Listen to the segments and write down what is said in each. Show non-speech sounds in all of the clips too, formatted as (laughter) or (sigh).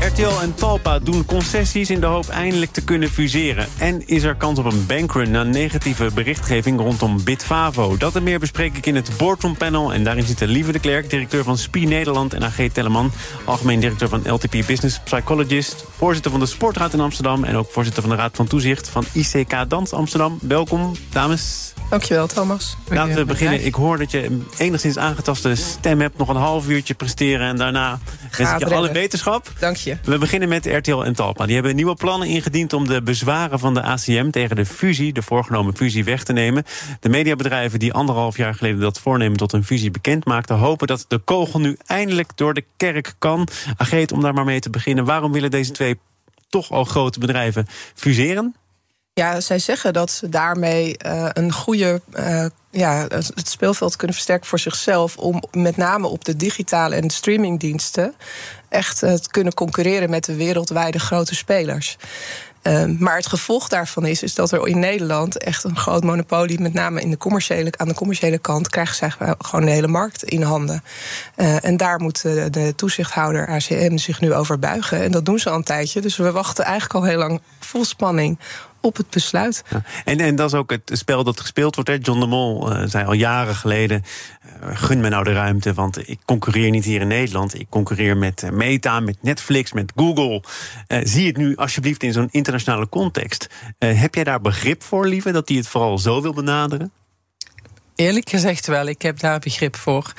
RTL en Talpa doen concessies in de hoop eindelijk te kunnen fuseren. En is er kans op een bankrun na negatieve berichtgeving rondom Bitfavo? Dat en meer bespreek ik in het Boardroom Panel. En daarin zitten Lieve de Klerk, directeur van SPI Nederland... en AG Teleman, algemeen directeur van LTP Business Psychologist... voorzitter van de Sportraad in Amsterdam... en ook voorzitter van de Raad van Toezicht van ICK Dans Amsterdam. Welkom, dames. Dankjewel, Thomas. Laten we beginnen. Ik hoor dat je een enigszins aangetaste stem hebt. Nog een half uurtje presteren en daarna wens ik je alle wetenschap. Dank je. We beginnen met RTL en Talpa. Die hebben nieuwe plannen ingediend om de bezwaren van de ACM... tegen de fusie, de voorgenomen fusie, weg te nemen. De mediabedrijven die anderhalf jaar geleden dat voornemen tot een fusie bekend maakten... hopen dat de kogel nu eindelijk door de kerk kan. Ageet, om daar maar mee te beginnen. Waarom willen deze twee toch al grote bedrijven fuseren? Ja, zij zeggen dat ze daarmee uh, een goede. Uh, ja, het speelveld kunnen versterken voor zichzelf. Om met name op de digitale en streamingdiensten. echt uh, te kunnen concurreren met de wereldwijde grote spelers. Uh, maar het gevolg daarvan is, is dat er in Nederland echt een groot monopolie, met name in de commerciële, aan de commerciële kant, krijgen zij gewoon de hele markt in handen. En daar moet de, toezichthouder ACM zich nu over buigen. En dat doen ze al een tijdje. Dus we wachten eigenlijk al heel lang vol spanning op het besluit. Ja. En, en dat is ook het spel dat gespeeld wordt. Hè? John de Mol uh, zei al jaren geleden... Uh, gun me nou de ruimte, want ik concurreer niet hier in Nederland. Ik concurreer met uh, Meta, met Netflix, met Google. zie het nu alsjeblieft in zo'n internationale context. heb jij daar begrip voor, lieve, dat hij het vooral zo wil benaderen? Eerlijk gezegd wel, ik heb daar begrip voor.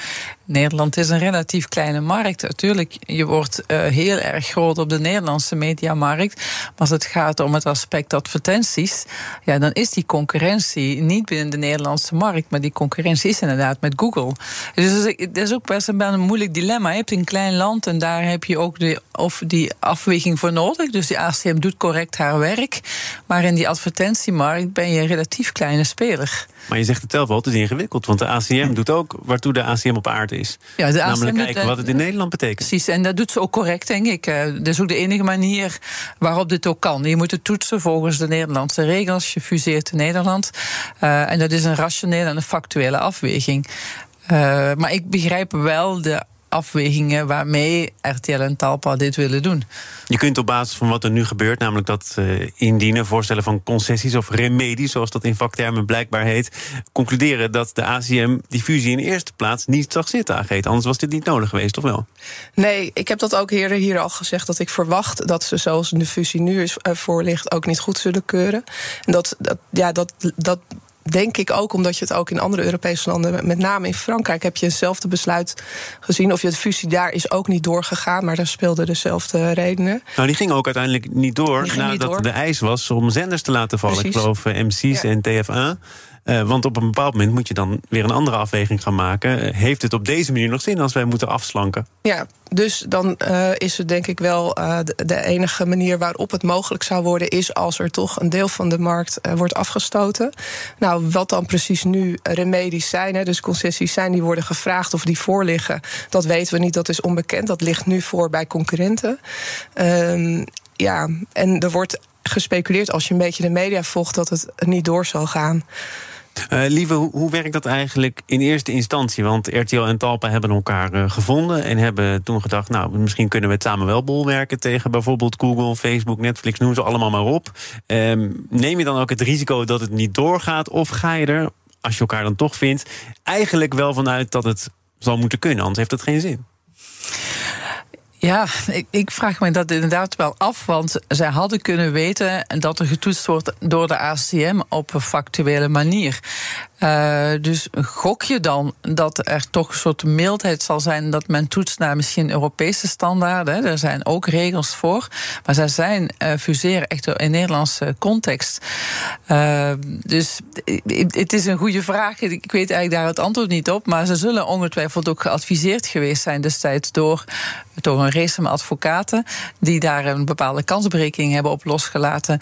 Nederland is een relatief kleine markt. Natuurlijk, je wordt uh, heel erg groot op de Nederlandse mediamarkt. Maar als het gaat om het aspect advertenties, ja, dan is die concurrentie niet binnen de Nederlandse markt, maar die concurrentie is inderdaad met Google. Dus dat is ook best een, een moeilijk dilemma. Je hebt een klein land en daar heb je ook de, of die afweging voor nodig. Dus die ACM doet correct haar werk. Maar in die advertentiemarkt ben je een relatief kleine speler. Maar je zegt het zelf wel, het is ingewikkeld. Want de ACM doet ook waartoe de ACM op aarde. Ja, de Namelijk kijken wat het in Nederland betekent. Precies, en dat doet ze ook correct, denk ik. Eh, dat is ook de enige manier waarop dit ook kan. Je moet het toetsen volgens de Nederlandse regels. Je fuseert in Nederland. Uh, en dat is een rationele en een factuele afweging. Uh, maar ik begrijp wel de afwegingen waarmee RTL en Talpa dit willen doen. Je kunt op basis van wat er nu gebeurt, namelijk dat uh, indienen, voorstellen van concessies of remedies, zoals dat in vaktermen blijkbaar heet, concluderen dat de ACM die fusie in eerste plaats niet zag zitten, Ageet. Anders was dit niet nodig geweest, of wel? Nee, ik heb dat ook eerder hier al gezegd, dat ik verwacht dat ze zoals de fusie nu is, uh, voor ligt ook niet goed zullen keuren. En dat, dat, ja, dat, dat denk ik ook omdat je het ook in andere Europese landen, met name in Frankrijk, heb je hetzelfde besluit gezien. Of je het fusie daar is ook niet doorgegaan, maar daar speelden dezelfde redenen. Nou, die ging ook uiteindelijk niet door nadat niet door. de eis was om zenders te laten vallen. Precies. Ik geloof uh, MC's ja. en TF1. Uh, want op een bepaald moment moet je dan weer een andere afweging gaan maken. Heeft het op deze manier nog zin als wij moeten afslanken? Ja, dus dan uh, is het denk ik wel de, de, enige manier waarop het mogelijk zou worden, is als er toch een deel van de markt wordt afgestoten. Nou, wat dan precies nu remedies zijn, hè, dus concessies zijn die worden gevraagd of die voorliggen, dat weten we niet, dat is onbekend. Dat ligt nu voor bij concurrenten. Ehm, ja, en er wordt gespeculeerd als je een beetje de media volgt dat het niet door zal gaan. Uh, Lieve, hoe, hoe, werkt dat eigenlijk in eerste instantie? Want RTL en Talpa hebben elkaar uh, gevonden en hebben toen gedacht... nou, misschien kunnen we het samen wel bolwerken tegen bijvoorbeeld Google, Facebook, Netflix, noem ze allemaal maar op. Uh, neem je dan ook het risico dat het niet doorgaat? Of ga je er, als je elkaar dan toch vindt, eigenlijk wel vanuit dat het zal moeten kunnen? Anders heeft het geen zin. Ja, ik, ik, vraag me dat inderdaad wel af. Want zij hadden kunnen weten dat er getoetst wordt door de ACM op een factuele manier. Uh, dus gok je dan dat er toch een soort mildheid zal zijn dat men toetst naar misschien Europese standaarden? Er zijn ook regels voor, maar zij zijn uh, fuseren echt in Nederlandse context. Uh, dus het is een goede vraag. Ik weet eigenlijk daar het antwoord niet op, maar ze zullen ongetwijfeld ook geadviseerd geweest zijn destijds door, door een race van advocaten die daar een bepaalde kansberekening hebben op losgelaten.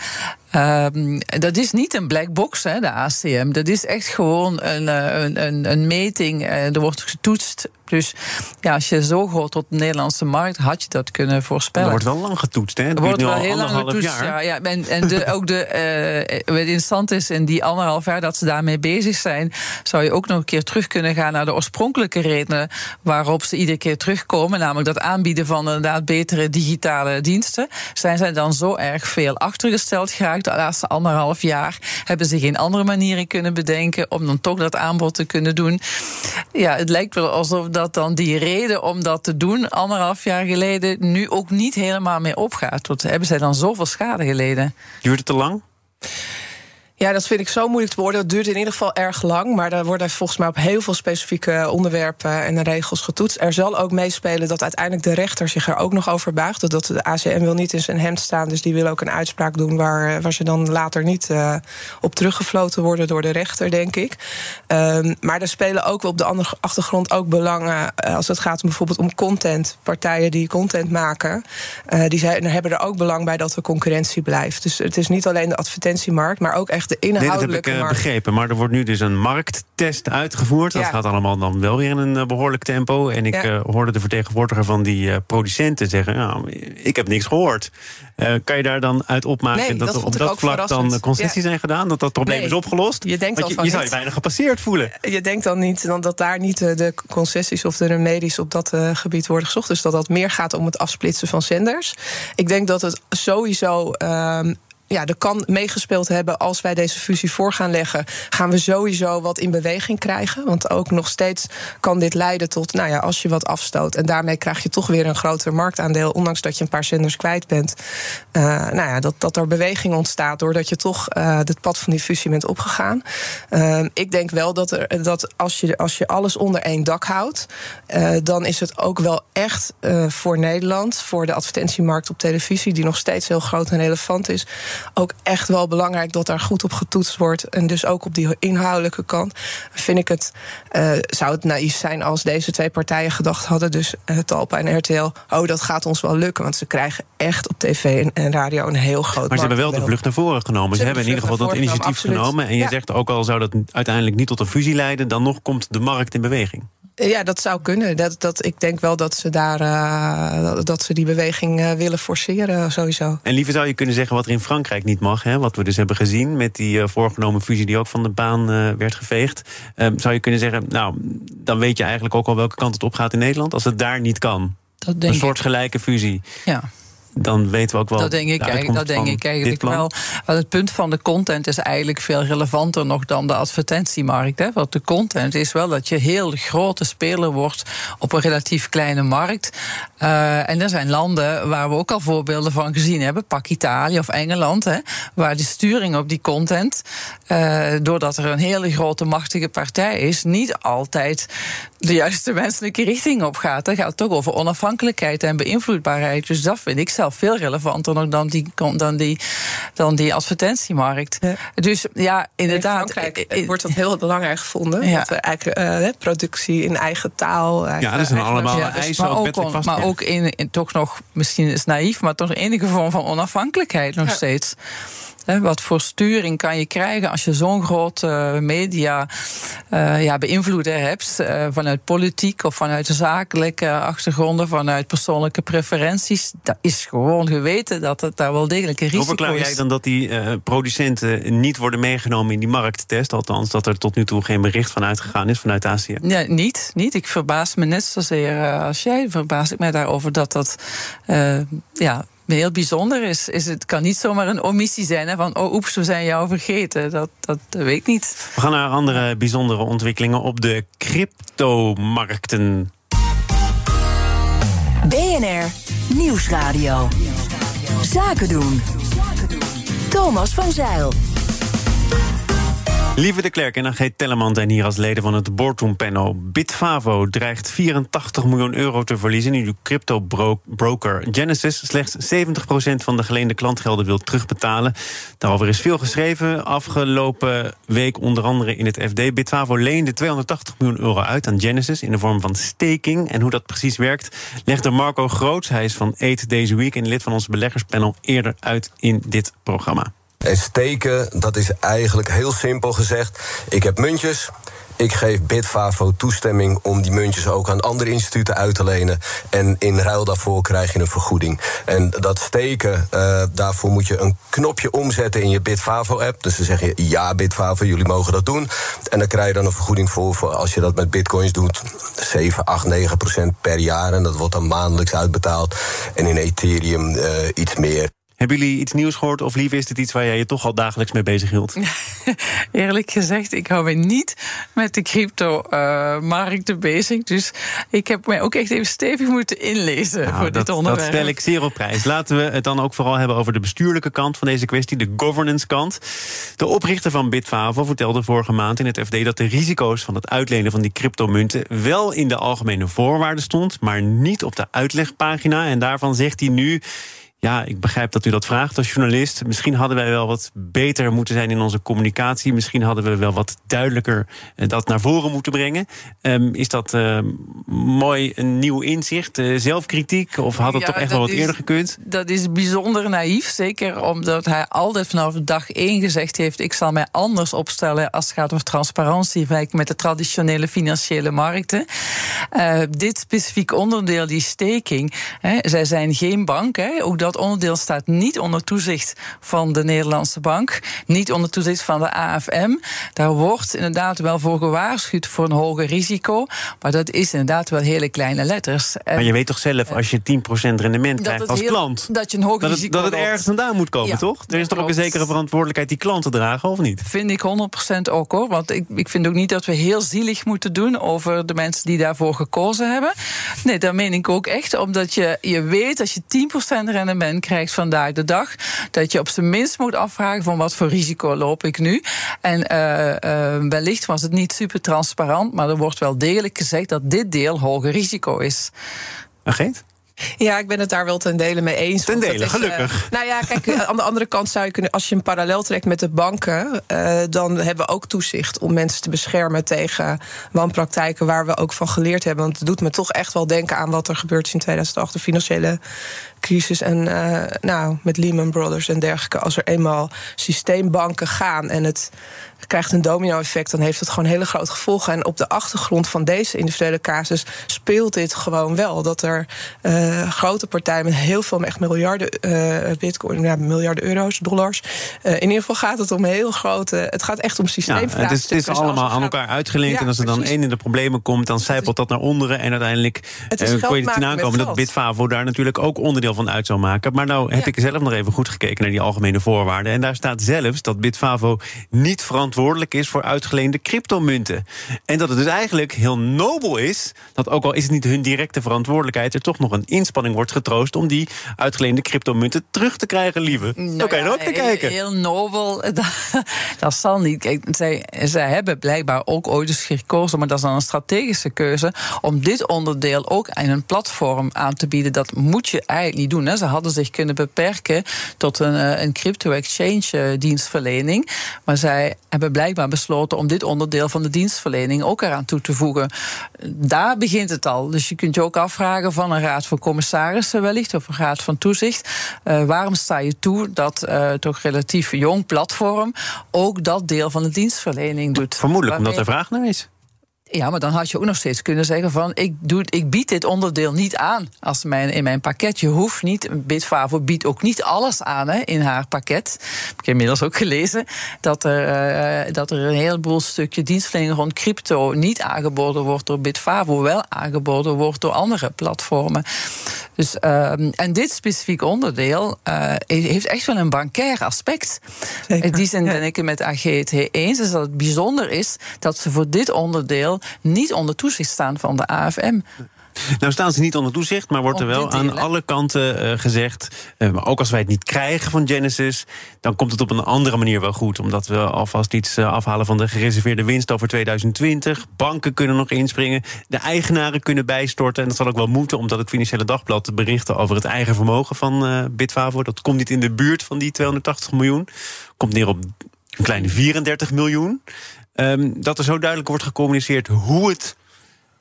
Um, dat is niet een black box, hè, de ACM. Dat is echt gewoon een, een, een, een meting. Er wordt getoetst Dus ja, als je zo groot op de Nederlandse markt had je dat kunnen voorspellen. Er wordt wel lang getoetst, hè? Het wordt wel heel lang getoetst, jaar. ja. ja en, en de, ook de, uh, wat interessant is in die anderhalf jaar dat ze daarmee bezig zijn, zou je ook nog een keer terug kunnen gaan naar de oorspronkelijke redenen waarop ze iedere keer terugkomen, namelijk dat aanbieden van inderdaad betere digitale diensten. Zijn zij dan zo erg veel achtergesteld geraakt de laatste anderhalf jaar? Hebben ze geen andere manieren kunnen bedenken om dan toch dat aanbod te kunnen doen? Ja, het lijkt wel alsof dat dan die reden om dat te doen anderhalf jaar geleden nu ook niet helemaal meer opgaat. Want hebben zij dan zoveel schade geleden? Duurt het te lang? Ja, dat vind ik zo moeilijk te beoordelen. Het duurt in ieder geval erg lang. Maar er worden volgens mij op heel veel specifieke onderwerpen en regels getoetst. Er zal ook meespelen dat uiteindelijk de rechter zich er ook nog over buigt. Dat de ACM wil niet in zijn hemd staan. Dus die wil ook een uitspraak doen waar, waar ze dan later niet uh, op teruggefloten worden door de rechter, denk ik. Um, maar er spelen ook wel op de andere achtergrond ook belangen. Uh, als het gaat om bijvoorbeeld om content. Partijen die content maken. Die zijn, hebben er ook belang bij dat er concurrentie blijft. Dus het is niet alleen de advertentiemarkt, maar ook echt de inhoudelijke nee, dat heb ik uh, begrepen. Maar er wordt nu dus een markttest uitgevoerd. Dat gaat allemaal dan wel weer in een uh, behoorlijk tempo. En ik ja. uh, hoorde de vertegenwoordiger van die producenten zeggen... Nou, ik heb niks gehoord. kan je daar dan uit opmaken nee, dat, dat er op dat vlak dan concessies zijn gedaan? Dat dat probleem nee, is opgelost? Je, denkt Want je, je zou je bijna gepasseerd voelen. Je denkt dan niet dan dat daar niet de concessies of de remedies op dat gebied worden gezocht. Dus dat dat meer gaat om het afsplitsen van zenders. Ik denk dat het sowieso... Um, ja, er kan meegespeeld hebben als wij deze fusie voor gaan leggen. Gaan we sowieso wat in beweging krijgen. Want ook nog steeds kan dit leiden tot, nou ja, als je wat afstoot. En daarmee krijg je toch weer een groter marktaandeel. Ondanks dat je een paar zenders kwijt bent. Uh, nou ja, dat, dat er beweging ontstaat doordat je toch uh, het pad van die fusie bent opgegaan. Uh, ik denk wel dat, er, dat als, je, als je alles onder één dak houdt. dan is het ook wel echt voor Nederland, voor de advertentiemarkt op televisie, die nog steeds heel groot en relevant is ook echt wel belangrijk dat daar goed op getoetst wordt. En dus ook op die inhoudelijke kant vind ik het, uh, zou het naïef zijn als deze twee partijen gedacht hadden, dus uh, Talpa en RTL, oh dat gaat ons wel lukken. Want ze krijgen echt op tv en, en radio een heel groot Maar ze hebben wel de vlucht naar voren genomen. Ze, ze hebben in ieder geval dat initiatief genomen. En je ja. zegt ook al zou dat uiteindelijk niet tot een fusie leiden, dan nog komt de markt in beweging. Ja, dat zou kunnen. Dat, dat, ik denk wel dat ze daar uh, dat ze die beweging uh, willen forceren, sowieso. En liever zou je kunnen zeggen wat er in Frankrijk niet mag, hè? wat we dus hebben gezien met die uh, voorgenomen fusie die ook van de baan werd geveegd. Ehm, zou je kunnen zeggen, nou, dan weet je eigenlijk ook al welke kant het op gaat in Nederland, als het daar niet kan. Dat denk een soort gelijke fusie. Ja dan weten we ook wel. Dat denk ik, eigenlijk, dat denk ik eigenlijk wel. Want het punt van de content is eigenlijk veel relevanter nog dan de advertentiemarkt. Hè? Want de content is wel dat je heel grote speler wordt op een relatief kleine markt. Uh, en er zijn landen waar we ook al voorbeelden van gezien hebben. Pak Italië of Engeland, hè, waar de sturing op die content, uh, doordat er een hele grote machtige partij is, niet altijd de juiste wenselijke richting op gaat. Het gaat toch over onafhankelijkheid en beïnvloedbaarheid. Dus dat vind ik zelf veel relevanter nog dan die, dan die, dan die advertentiemarkt. Ja. Dus ja, inderdaad. In Frankrijk wordt dat heel belangrijk gevonden. Ja. Dat eigenlijk uh, productie in eigen taal. Ja, dat zijn allemaal ja, dus, eisen. Maar ook, maar ook in, in, toch nog, misschien is naïef, maar toch enige vorm van onafhankelijkheid nog steeds. Wat voor sturing kan je krijgen als je zo'n grote media uh, ja, beïnvloeder hebt? Uh, vanuit politiek of vanuit zakelijke achtergronden, vanuit persoonlijke preferenties. Dat is gewoon geweten dat het daar wel degelijk een risico is. Hoe verklaar jij dan dat die producenten niet worden meegenomen in die markttest? Althans, dat er tot nu toe geen bericht van uitgegaan is vanuit Azië? Ja, niet, niet. Ik verbaas me net zozeer als jij. Verbaas ik mij daarover dat dat ja, heel bijzonder is. is het kan niet zomaar een omissie zijn hè, van oh oeps, we zijn jou vergeten. Dat, dat, dat weet ik niet. We gaan naar andere bijzondere ontwikkelingen op de cryptomarkten. BNR Nieuwsradio. Zaken doen. Thomas van Zeil. Lieve de Klerk en Agent Tellerman zijn hier als leden van het Boardroom Panel. Bitfavo dreigt 84 miljoen euro te verliezen... nu de crypto-broker Genesis slechts 70% van de geleende klantgelden wil terugbetalen. Daarover is veel geschreven. Afgelopen week onder andere in het FD. Bitfavo leende 280 miljoen euro uit aan Genesis... in de vorm van staking. En hoe dat precies werkt, legde Marco Groots... hij is van 8 Days a Week en lid van ons beleggerspanel... eerder uit in dit programma. En steken, dat is eigenlijk heel simpel gezegd. Ik heb muntjes. ik geef Bitfavo toestemming om die muntjes ook aan andere instituten uit te lenen. En in ruil daarvoor krijg je een vergoeding. En dat steken, uh, daarvoor moet je een knopje omzetten in je Bitfavo-app. Dus dan zeg je ja, Bitfavo, jullie mogen dat doen. En dan krijg je dan een vergoeding voor, als je dat met bitcoins doet. 7, 8, 9 procent per jaar. En dat wordt dan maandelijks uitbetaald. En in Ethereum uh, iets meer. Hebben jullie iets nieuws gehoord of liever is het iets waar jij je toch al dagelijks mee bezig hield? (laughs) Eerlijk gezegd, ik hou me niet met de crypto-markten uh, bezig. Dus ik heb mij ook echt even stevig moeten inlezen nou, voor dat, dit onderwerp. Dat stel ik zeer op prijs. Laten we het dan ook vooral hebben over de bestuurlijke kant van deze kwestie, de governance kant. De oprichter van Bitfavo vertelde vorige maand in het FD dat de risico's van het uitlenen van die cryptomunten wel in de algemene voorwaarden stond, maar niet op de uitlegpagina. En daarvan zegt hij nu. Ja, ik begrijp dat u dat vraagt als journalist. Misschien hadden wij wel wat beter moeten zijn in onze communicatie. Misschien hadden we wel wat duidelijker eh, dat naar voren moeten brengen. Um, is dat uh, mooi een nieuw inzicht, uh, zelfkritiek? Of had het ja, toch echt wel wat is, eerder gekund? Dat is bijzonder naïef. Zeker omdat hij altijd vanaf dag één gezegd heeft: ik zal mij anders opstellen als het gaat over transparantie met de traditionele financiële markten. Uh, dit specifiek onderdeel, die staking, hè, zij zijn geen bank. Hè, ook dat dat onderdeel staat niet onder toezicht van de Nederlandse bank, niet onder toezicht van de AFM. Daar wordt inderdaad wel voor gewaarschuwd voor een hoger risico, maar dat is inderdaad wel hele kleine letters. Maar je weet toch zelf, als je 10% rendement krijgt als heel, klant, dat je een hoger dat risico het, dat het ergens vandaan moet komen, ja, toch? Er is toch ook een zekere verantwoordelijkheid die klanten dragen, of niet? Vind ik 100% ook hoor. Want ik, ik vind ook niet dat we heel zielig moeten doen over de mensen die daarvoor gekozen hebben. Nee, dat meen ik ook echt. Omdat je, je weet als je 10% rendement krijgt vandaag de dag. Dat je op zijn minst moet afvragen van wat voor risico loop ik nu. En uh, uh, wellicht was het niet super transparant, maar er wordt wel degelijk gezegd dat dit deel hoger risico is. Agent? Ja, ik ben het daar wel ten dele mee eens. Ten dele, is, gelukkig. Uh, nou ja, kijk, aan de andere kant zou je kunnen, als je een parallel trekt met de banken, uh, dan hebben we ook toezicht om mensen te beschermen tegen wanpraktijken waar we ook van geleerd hebben. Want het doet me toch echt wel denken aan wat er gebeurd is in 2008, de financiële crisis en uh, nou, met Lehman Brothers en dergelijke. Als er eenmaal systeembanken gaan en het krijgt een domino-effect, dan heeft het gewoon hele grote gevolgen. En op de achtergrond van deze individuele casus speelt dit gewoon wel. Dat er uh, grote partijen met heel veel, echt miljarden uh, bitcoin, ja, miljarden euro's, dollars. Uh, in ieder geval gaat het om heel grote. Het gaat echt om systeemvraagstukken. Ja, het is, het is dus allemaal aan elkaar uitgelinkt. Ja, en als er dan één in de problemen komt, dan zijpelt dat naar onderen. En uiteindelijk kon je het aankomen dat Bitfavo daar natuurlijk ook onderdeel van uit zou maken. Maar nou heb ja. ik zelf nog even goed gekeken naar die algemene voorwaarden. En daar staat zelfs dat Bitfavo niet verantwoordelijk is voor uitgeleende cryptomunten. En dat het dus eigenlijk heel nobel is dat ook al is het niet hun directe verantwoordelijkheid, er toch nog een inspanning wordt getroost om die uitgeleende cryptomunten terug te krijgen, lieve. Nou Zo kan je ook naar kijken. Heel nobel, (laughs) dat, dat zal niet. Kijk, zij, zij hebben blijkbaar ook ooit eens gekozen, maar dat is dan een strategische keuze, om dit onderdeel ook aan een platform aan te bieden. Dat moet je eigenlijk niet doen. Hè. Ze hadden zich kunnen beperken tot een, een crypto-exchange dienstverlening. Maar zij hebben blijkbaar besloten om dit onderdeel van de dienstverlening ook eraan toe te voegen. Daar begint het al. Dus je kunt je ook afvragen van een raad van commissarissen wellicht, of een raad van toezicht. Uh, waarom sta je toe dat uh, toch relatief jong platform ook dat deel van de dienstverlening doet? Vermoedelijk omdat er vraag naar is. Ja, maar dan had je ook nog steeds kunnen zeggen van ik, doe, ik bied dit onderdeel niet aan als mijn, in mijn pakket. Je hoeft niet, Bitfavo biedt ook niet alles aan hè, in haar pakket. Ik heb inmiddels ook gelezen dat er, uh, dat er een heleboel stukje dienstverlening rond crypto niet aangeboden wordt door Bitfavo, wel aangeboden wordt door andere platformen. Dus, uh, en dit specifiek onderdeel uh, heeft echt wel een bankair aspect. Zeker. In die zin ben ik het met AGT eens, is dat het bijzonder is dat ze voor dit onderdeel niet onder toezicht staan van de AFM. Nou staan ze niet onder toezicht, maar wordt er wel aan alle kanten uh, gezegd... Uh, ook als wij het niet krijgen van Genesis... dan komt het op een andere manier wel goed. Omdat we alvast iets uh, afhalen van de gereserveerde winst over 2020. Banken kunnen nog inspringen. De eigenaren kunnen bijstorten. En dat zal ook wel moeten, omdat het Financiële Dagblad berichten... over het eigen vermogen van Bitfavo. Dat komt niet in de buurt van die 280 miljoen. Komt neer op een kleine 34 miljoen. Um, dat er zo duidelijk wordt gecommuniceerd hoe het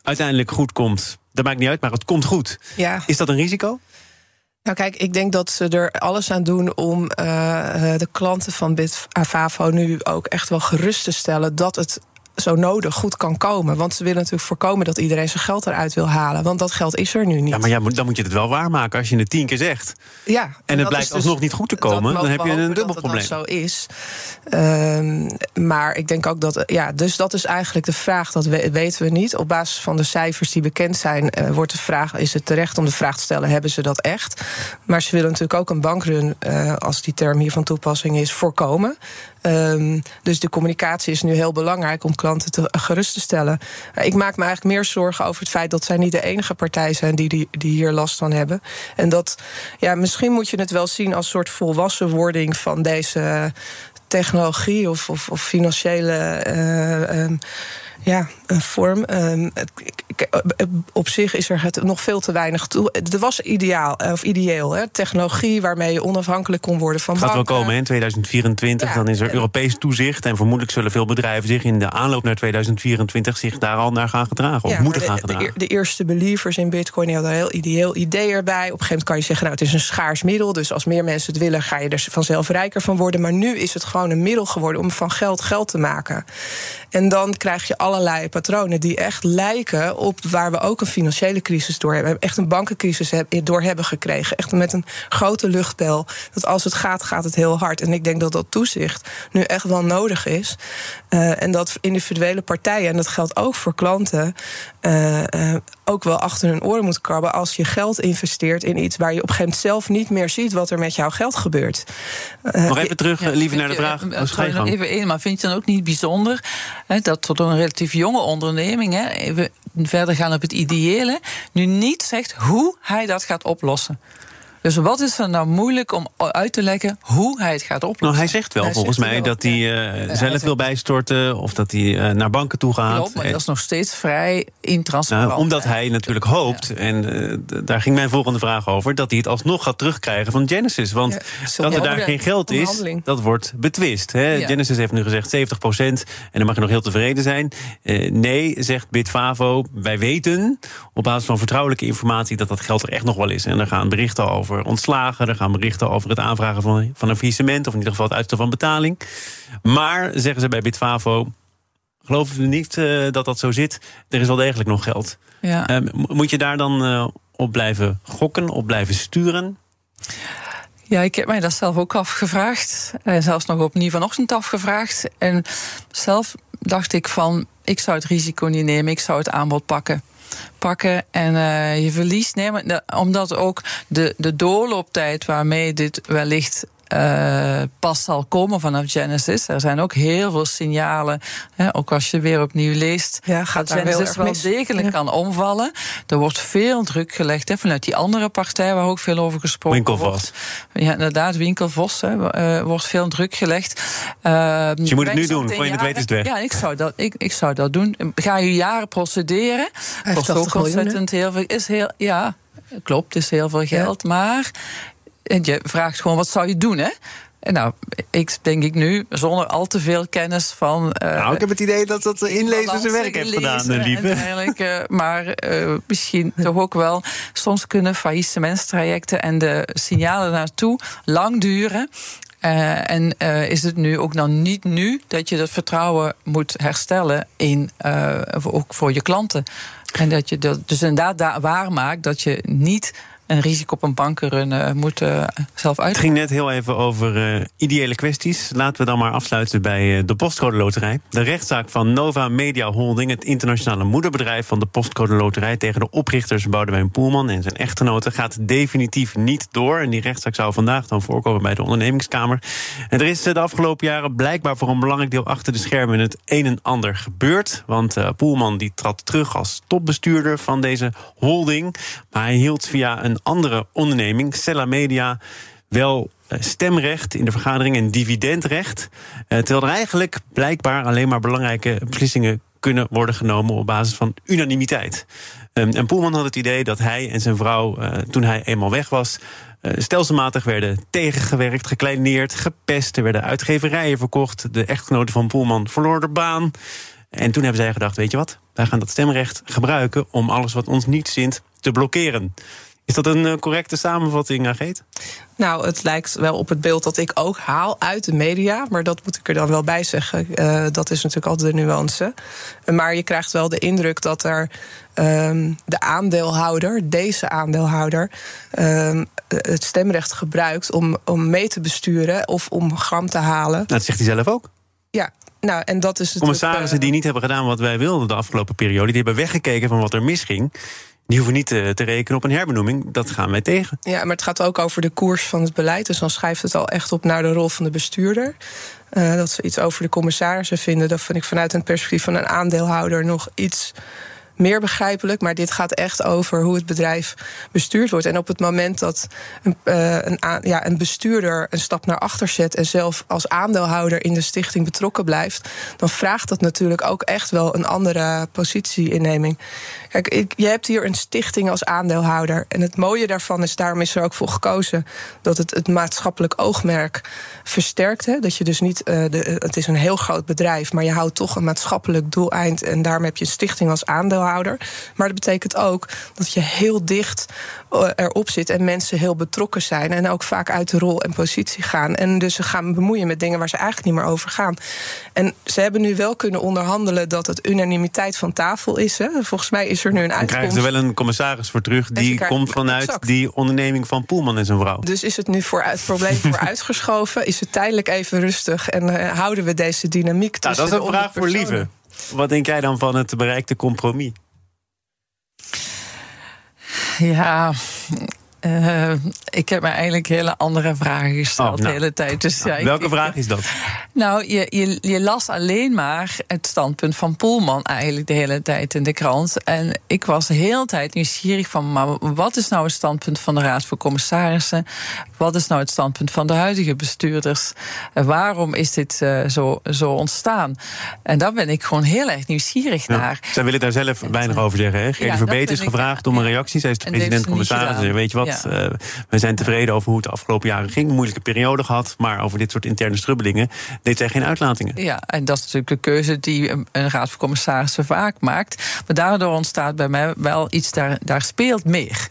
uiteindelijk goed komt. Dat maakt niet uit, maar het komt goed. Ja. Is dat een risico? Nou kijk, ik denk dat ze er alles aan doen om uh, de klanten van Bitfavo nu ook echt wel gerust te stellen dat het zo nodig goed kan komen. Want ze willen natuurlijk voorkomen dat iedereen zijn geld eruit wil halen. Want dat geld is er nu niet. Ja, maar ja, dan moet je het wel waarmaken als je het tien keer zegt. Ja, en, en het blijkt dus, alsnog niet goed te komen. Dan heb je een dubbel dat probleem. Dat zo is. Um, maar ik denk ook dat. Ja, dus dat is eigenlijk de vraag. Dat weten we niet. Op basis van de cijfers die bekend zijn, uh, wordt de vraag: is het terecht om de vraag te stellen: hebben ze dat echt? Maar ze willen natuurlijk ook een bankrun, uh, als die term hier van toepassing is, voorkomen. Um, dus de communicatie is nu heel belangrijk om klanten te, gerust te stellen. Ik maak me eigenlijk meer zorgen over het feit dat zij niet de enige partij zijn die, die, die hier last van hebben. En dat, ja, misschien moet je het wel zien als een soort volwassenwording van deze technologie of, of, of financiële. Uh, um, ja, een vorm. Um, op zich is er het nog veel te weinig toe. Er was ideaal, of ideeel, hè, technologie waarmee je onafhankelijk kon worden van Het gaat wel komen in 2024. Ja, dan is er Europees toezicht. En vermoedelijk zullen veel bedrijven zich in de aanloop naar 2024 zich daar al naar gaan gedragen. Of ja, moeten de, gaan gedragen. De, de, eerste believers in Bitcoin hadden een heel ideeel idee erbij. Op een gegeven moment kan je zeggen, nou, het is een schaars middel. Dus als meer mensen het willen, ga je er vanzelf rijker van worden. Maar nu is het gewoon een middel geworden om van geld geld te maken. En dan krijg je allerlei patronen die echt lijken op waar we ook een financiële crisis door hebben. Echt een bankencrisis door hebben gekregen. Echt met een grote luchtbel. Dat als het gaat, gaat het heel hard. En ik denk dat dat toezicht nu echt wel nodig is. Uh, en dat individuele partijen, en dat geldt ook voor klanten, uh, uh, ook wel achter hun oren moeten krabben als je geld investeert in iets waar je op een gegeven moment zelf niet meer ziet wat er met jouw geld gebeurt. nog even terug, ja, liever naar de vraag. Je, nog even één, maar vind je dan ook niet bijzonder hè, dat tot een relatief jonge onderneming, hè, even verder gaan op het ideële, nu niet zegt hoe hij dat gaat oplossen? Dus wat is er nou moeilijk om uit te leggen hoe hij het gaat oplossen? Nou, hij zegt wel hij volgens zegt mij wel. dat hij uh, zelf hij wil bijstorten of dat hij uh, naar banken toe gaat. Klopt, maar dat is nog steeds vrij intransparant. Nou, omdat hij natuurlijk hoopt, en uh, daar ging mijn volgende vraag over, dat hij het alsnog gaat terugkrijgen van Genesis. Want ja, dat er daar geen geld is, dat wordt betwist. Hè? Genesis heeft nu gezegd 70 procent en dan mag je nog heel tevreden zijn. Eh, nee, zegt Bitfavo, wij weten op basis van vertrouwelijke informatie dat dat geld er echt nog wel is. En er gaan berichten over ontslagen. Er gaan berichten over het aanvragen van, van een faillissement... of in ieder geval het uitstel van betaling. Maar, zeggen ze bij Bitfavo... geloven we niet uh, dat dat zo zit. Er is wel degelijk nog geld. Ja. Uh, moet je daar dan uh, op blijven gokken, op blijven sturen? Ja, ik heb mij dat zelf ook afgevraagd. En zelfs nog opnieuw vanochtend afgevraagd. En zelf dacht ik van, ik zou het risico niet nemen. Ik zou het aanbod pakken pakken en uh, je verliest. Nee, maar, omdat ook de, de doorlooptijd waarmee dit wellicht uh, pas zal komen vanaf Genesis. Er zijn ook heel veel signalen. Hè, ook als je weer opnieuw leest. Ja, gaat dat Genesis wel degelijk ja. kan omvallen. Er wordt veel druk gelegd hè, vanuit die andere partij waar ook veel over gesproken Winkelvos. wordt. Ja, inderdaad, Winkelvos. Hè, uh, wordt veel druk gelegd. Uh, dus je moet het nu doen, voor je het weet is het weg. Ja, ik zou dat, ik, ik zou dat doen. Ga je jaren procederen. Kost ook ontzettend heel veel. Is heel, ja, klopt, is heel veel geld. Ja. Maar en je vraagt gewoon, wat zou je doen, hè? En nou, ik denk ik nu, zonder al te veel kennis van... Uh, nou, ik heb het idee dat dat de inlezer zijn werk heeft gedaan, lieve. Uh, maar uh, misschien (laughs) toch ook wel... soms kunnen faillissementstrajecten en de signalen naartoe lang duren... Uh, en uh, is het nu ook dan niet nu dat je dat vertrouwen moet herstellen in, uh, ook voor je klanten? En dat je dat dus inderdaad waarmaakt dat je niet een risico op een bankenrun uh, moet uh, zelf uit. Het ging net heel even over uh, ideële kwesties. Laten we dan maar afsluiten bij de Postcode Loterij. De rechtszaak van Nova Media Holding, het internationale moederbedrijf van de Postcode Loterij, tegen de oprichters Boudewijn Poelman en zijn echtgenoten, gaat definitief niet door. En die rechtszaak zou vandaag dan voorkomen bij de ondernemingskamer. En er is de afgelopen jaren blijkbaar voor een belangrijk deel achter de schermen het een en ander gebeurd. Want Poelman die trad terug als topbestuurder van deze holding. Maar hij hield via een andere onderneming, Stella Media, wel stemrecht in de vergadering en dividendrecht. Terwijl er eigenlijk blijkbaar alleen maar belangrijke beslissingen kunnen worden genomen op basis van unanimiteit. En Poelman had het idee dat hij en zijn vrouw, toen hij eenmaal weg was, stelselmatig werden tegengewerkt, gekleineerd, gepest. Er werden uitgeverijen verkocht. De echtgenote van Poelman verloor de baan. En toen hebben zij gedacht: weet je wat, wij gaan dat stemrecht gebruiken om alles wat ons niet zint te blokkeren. Is dat een eh, correcte samenvatting, Ageet? Nou, het lijkt wel op het beeld dat ik ook haal uit de media. Maar dat moet ik er dan wel bij zeggen. Uh, dat is natuurlijk altijd de nuance. Maar je krijgt wel de indruk dat er um, de aandeelhouder, deze aandeelhouder, um, het stemrecht gebruikt om, om mee te besturen of om gram te halen. Nou, dat zegt hij zelf ook. Ja, nou, en dat is het. Commissarissen die niet hebben gedaan wat wij wilden de afgelopen periode, die hebben weggekeken van wat er misging die hoeven niet te, te, rekenen op een herbenoeming. Dat gaan wij tegen. Ja, maar het gaat ook over de koers van het beleid. Dus dan schrijft het al echt op naar de rol van de bestuurder. Uh, dat ze iets over de commissarissen vinden. Dat vind ik vanuit een perspectief van een aandeelhouder nog iets meer begrijpelijk. Maar dit gaat echt over hoe het bedrijf bestuurd wordt. En op het moment dat een, uh, een, ja, een bestuurder een stap naar achter zet en zelf als aandeelhouder in de stichting betrokken blijft, dan vraagt dat natuurlijk ook echt wel een andere positieinneming. Kijk, ik, je hebt hier een stichting als aandeelhouder. En het mooie daarvan is, daarom is er ook voor gekozen dat het het maatschappelijk oogmerk versterkt. Dat je dus niet, uh, de, het is een heel groot bedrijf, maar je houdt toch een maatschappelijk doeleind. En daarom heb je een stichting als aandeelhouder. Maar dat betekent ook dat je heel dicht eh, erop zit en mensen heel betrokken zijn. En ook vaak uit de rol en positie gaan. En dus ze gaan bemoeien met dingen waar ze eigenlijk niet meer over gaan. En ze hebben nu wel kunnen onderhandelen dat het unanimiteit van tafel is. Hè. Volgens mij is er nu een uitkomst. Dan krijgen ze wel een commissaris voor terug. Die komt vanuit die onderneming van Poelman en zijn vrouw. Dus is het nu voor het probleem voor (laughs) uitgeschoven? Is het tijdelijk even rustig en uh, houden we deze dynamiek nou, tussen Dat is een vraag voor Lieve. Wat denk jij dan van het bereikte compromis? Ja, uh, ik heb me eigenlijk hele andere vragen gesteld oh, nou, de hele tijd. Dus nou, ja, welke ik, vraag is dat? Nou, je, je, je, las alleen maar het standpunt van Poelman eigenlijk de hele tijd in de krant. En ik was de hele tijd nieuwsgierig van, maar wat is nou het standpunt van de Raad voor Commissarissen? Wat is nou het standpunt van de huidige bestuurders? En waarom is dit uh, zo, zo ontstaan? En daar ben ik gewoon heel erg nieuwsgierig ja, naar. Zij willen daar zelf weinig over zeggen. Hè? Gerdy ja, Verbeet is gevraagd om een reactie. Zij is de president-commissaris. Weet je wat? Ja. Uh, we zijn tevreden over hoe het de afgelopen jaren ging. Een moeilijke periode gehad. Maar over dit soort interne strubbelingen deed zij geen uitlatingen. Ja, en dat is natuurlijk de keuze die een raad van commissarissen vaak maakt. Maar daardoor ontstaat bij mij wel iets, daar, daar speelt meer.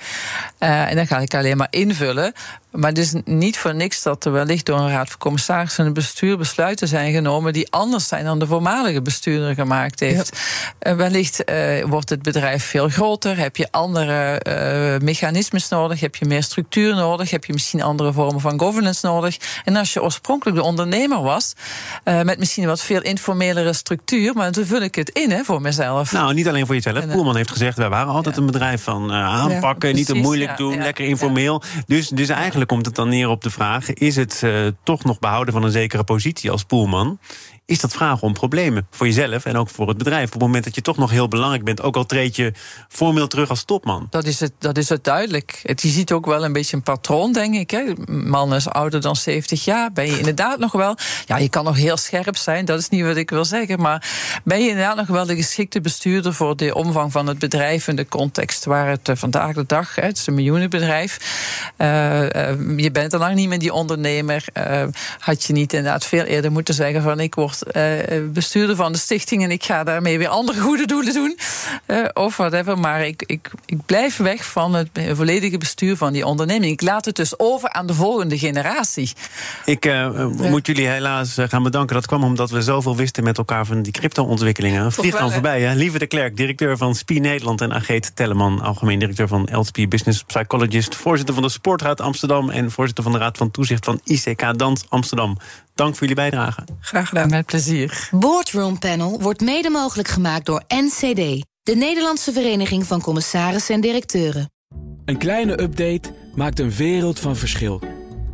Uh, en dan ga ik alleen maar invullen. Maar het is niet voor niks dat er wellicht door een raad van commissarissen en een bestuur besluiten zijn genomen die anders zijn dan de voormalige bestuurder gemaakt heeft. Ja. Uh, wellicht uh, wordt het bedrijf veel groter, heb je andere uh, mechanismes nodig, heb je meer structuur nodig, heb je misschien andere vormen van governance nodig. En als je oorspronkelijk de ondernemer was, met misschien een wat veel informelere structuur, maar dan vul ik het in hè, voor mezelf. Nou, niet alleen voor jezelf. En, Poelman heeft gezegd, wij waren altijd ja. een bedrijf van aanpakken, ja, niet te moeilijk doen, lekker informeel. Dus, dus eigenlijk komt het dan neer op de vraag: is het uh, toch nog behouden van een zekere positie als poelman? Is dat vragen om problemen voor jezelf en ook voor het bedrijf. Op het moment dat je toch nog heel belangrijk bent, ook al treed je formeel terug als topman. Dat is het, dat is het duidelijk. Het, je ziet ook wel een beetje een patroon, denk ik. Hè. Man is ouder dan 70 jaar. Ben je inderdaad nog wel. Ja, je kan nog heel scherp zijn, dat is niet wat ik wil zeggen. Maar ben je inderdaad nog wel de geschikte bestuurder voor de omvang van het bedrijf en de context waar het uh, vandaag de dag, hè, het is een miljoenenbedrijf. Uh, uh, je bent al lang niet meer die ondernemer. had je niet inderdaad veel eerder moeten zeggen van ik word uh, bestuurder van de stichting en ik ga daarmee weer andere goede doelen doen. Uh, of whatever. Maar ik, ik, ik blijf weg van het volledige bestuur van die onderneming. Ik laat het dus over aan de volgende generatie. Ik uh, moet jullie helaas gaan bedanken. Dat kwam omdat we zoveel wisten met elkaar van die crypto-ontwikkelingen. Vliegt dan voorbij. Hè? Lieve de Klerk, directeur van SPI Nederland. En Ageet Telleman, algemeen directeur van LSP Business Psychologist. Voorzitter van de Sportraad Amsterdam. En voorzitter van de Raad van Toezicht van ICK Dans Amsterdam. Dank voor jullie bijdrage. Graag gedaan. Met plezier. Boardroom Panel wordt mede mogelijk gemaakt door NCD, de Nederlandse Vereniging van Commissarissen en Directeuren. Een kleine update maakt een wereld van verschil.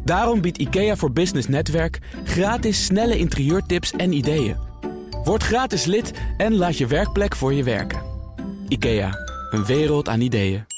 Daarom biedt IKEA voor Business Netwerk gratis snelle interieurtips en ideeën. Word gratis lid en laat je werkplek voor je werken. IKEA, een wereld aan ideeën.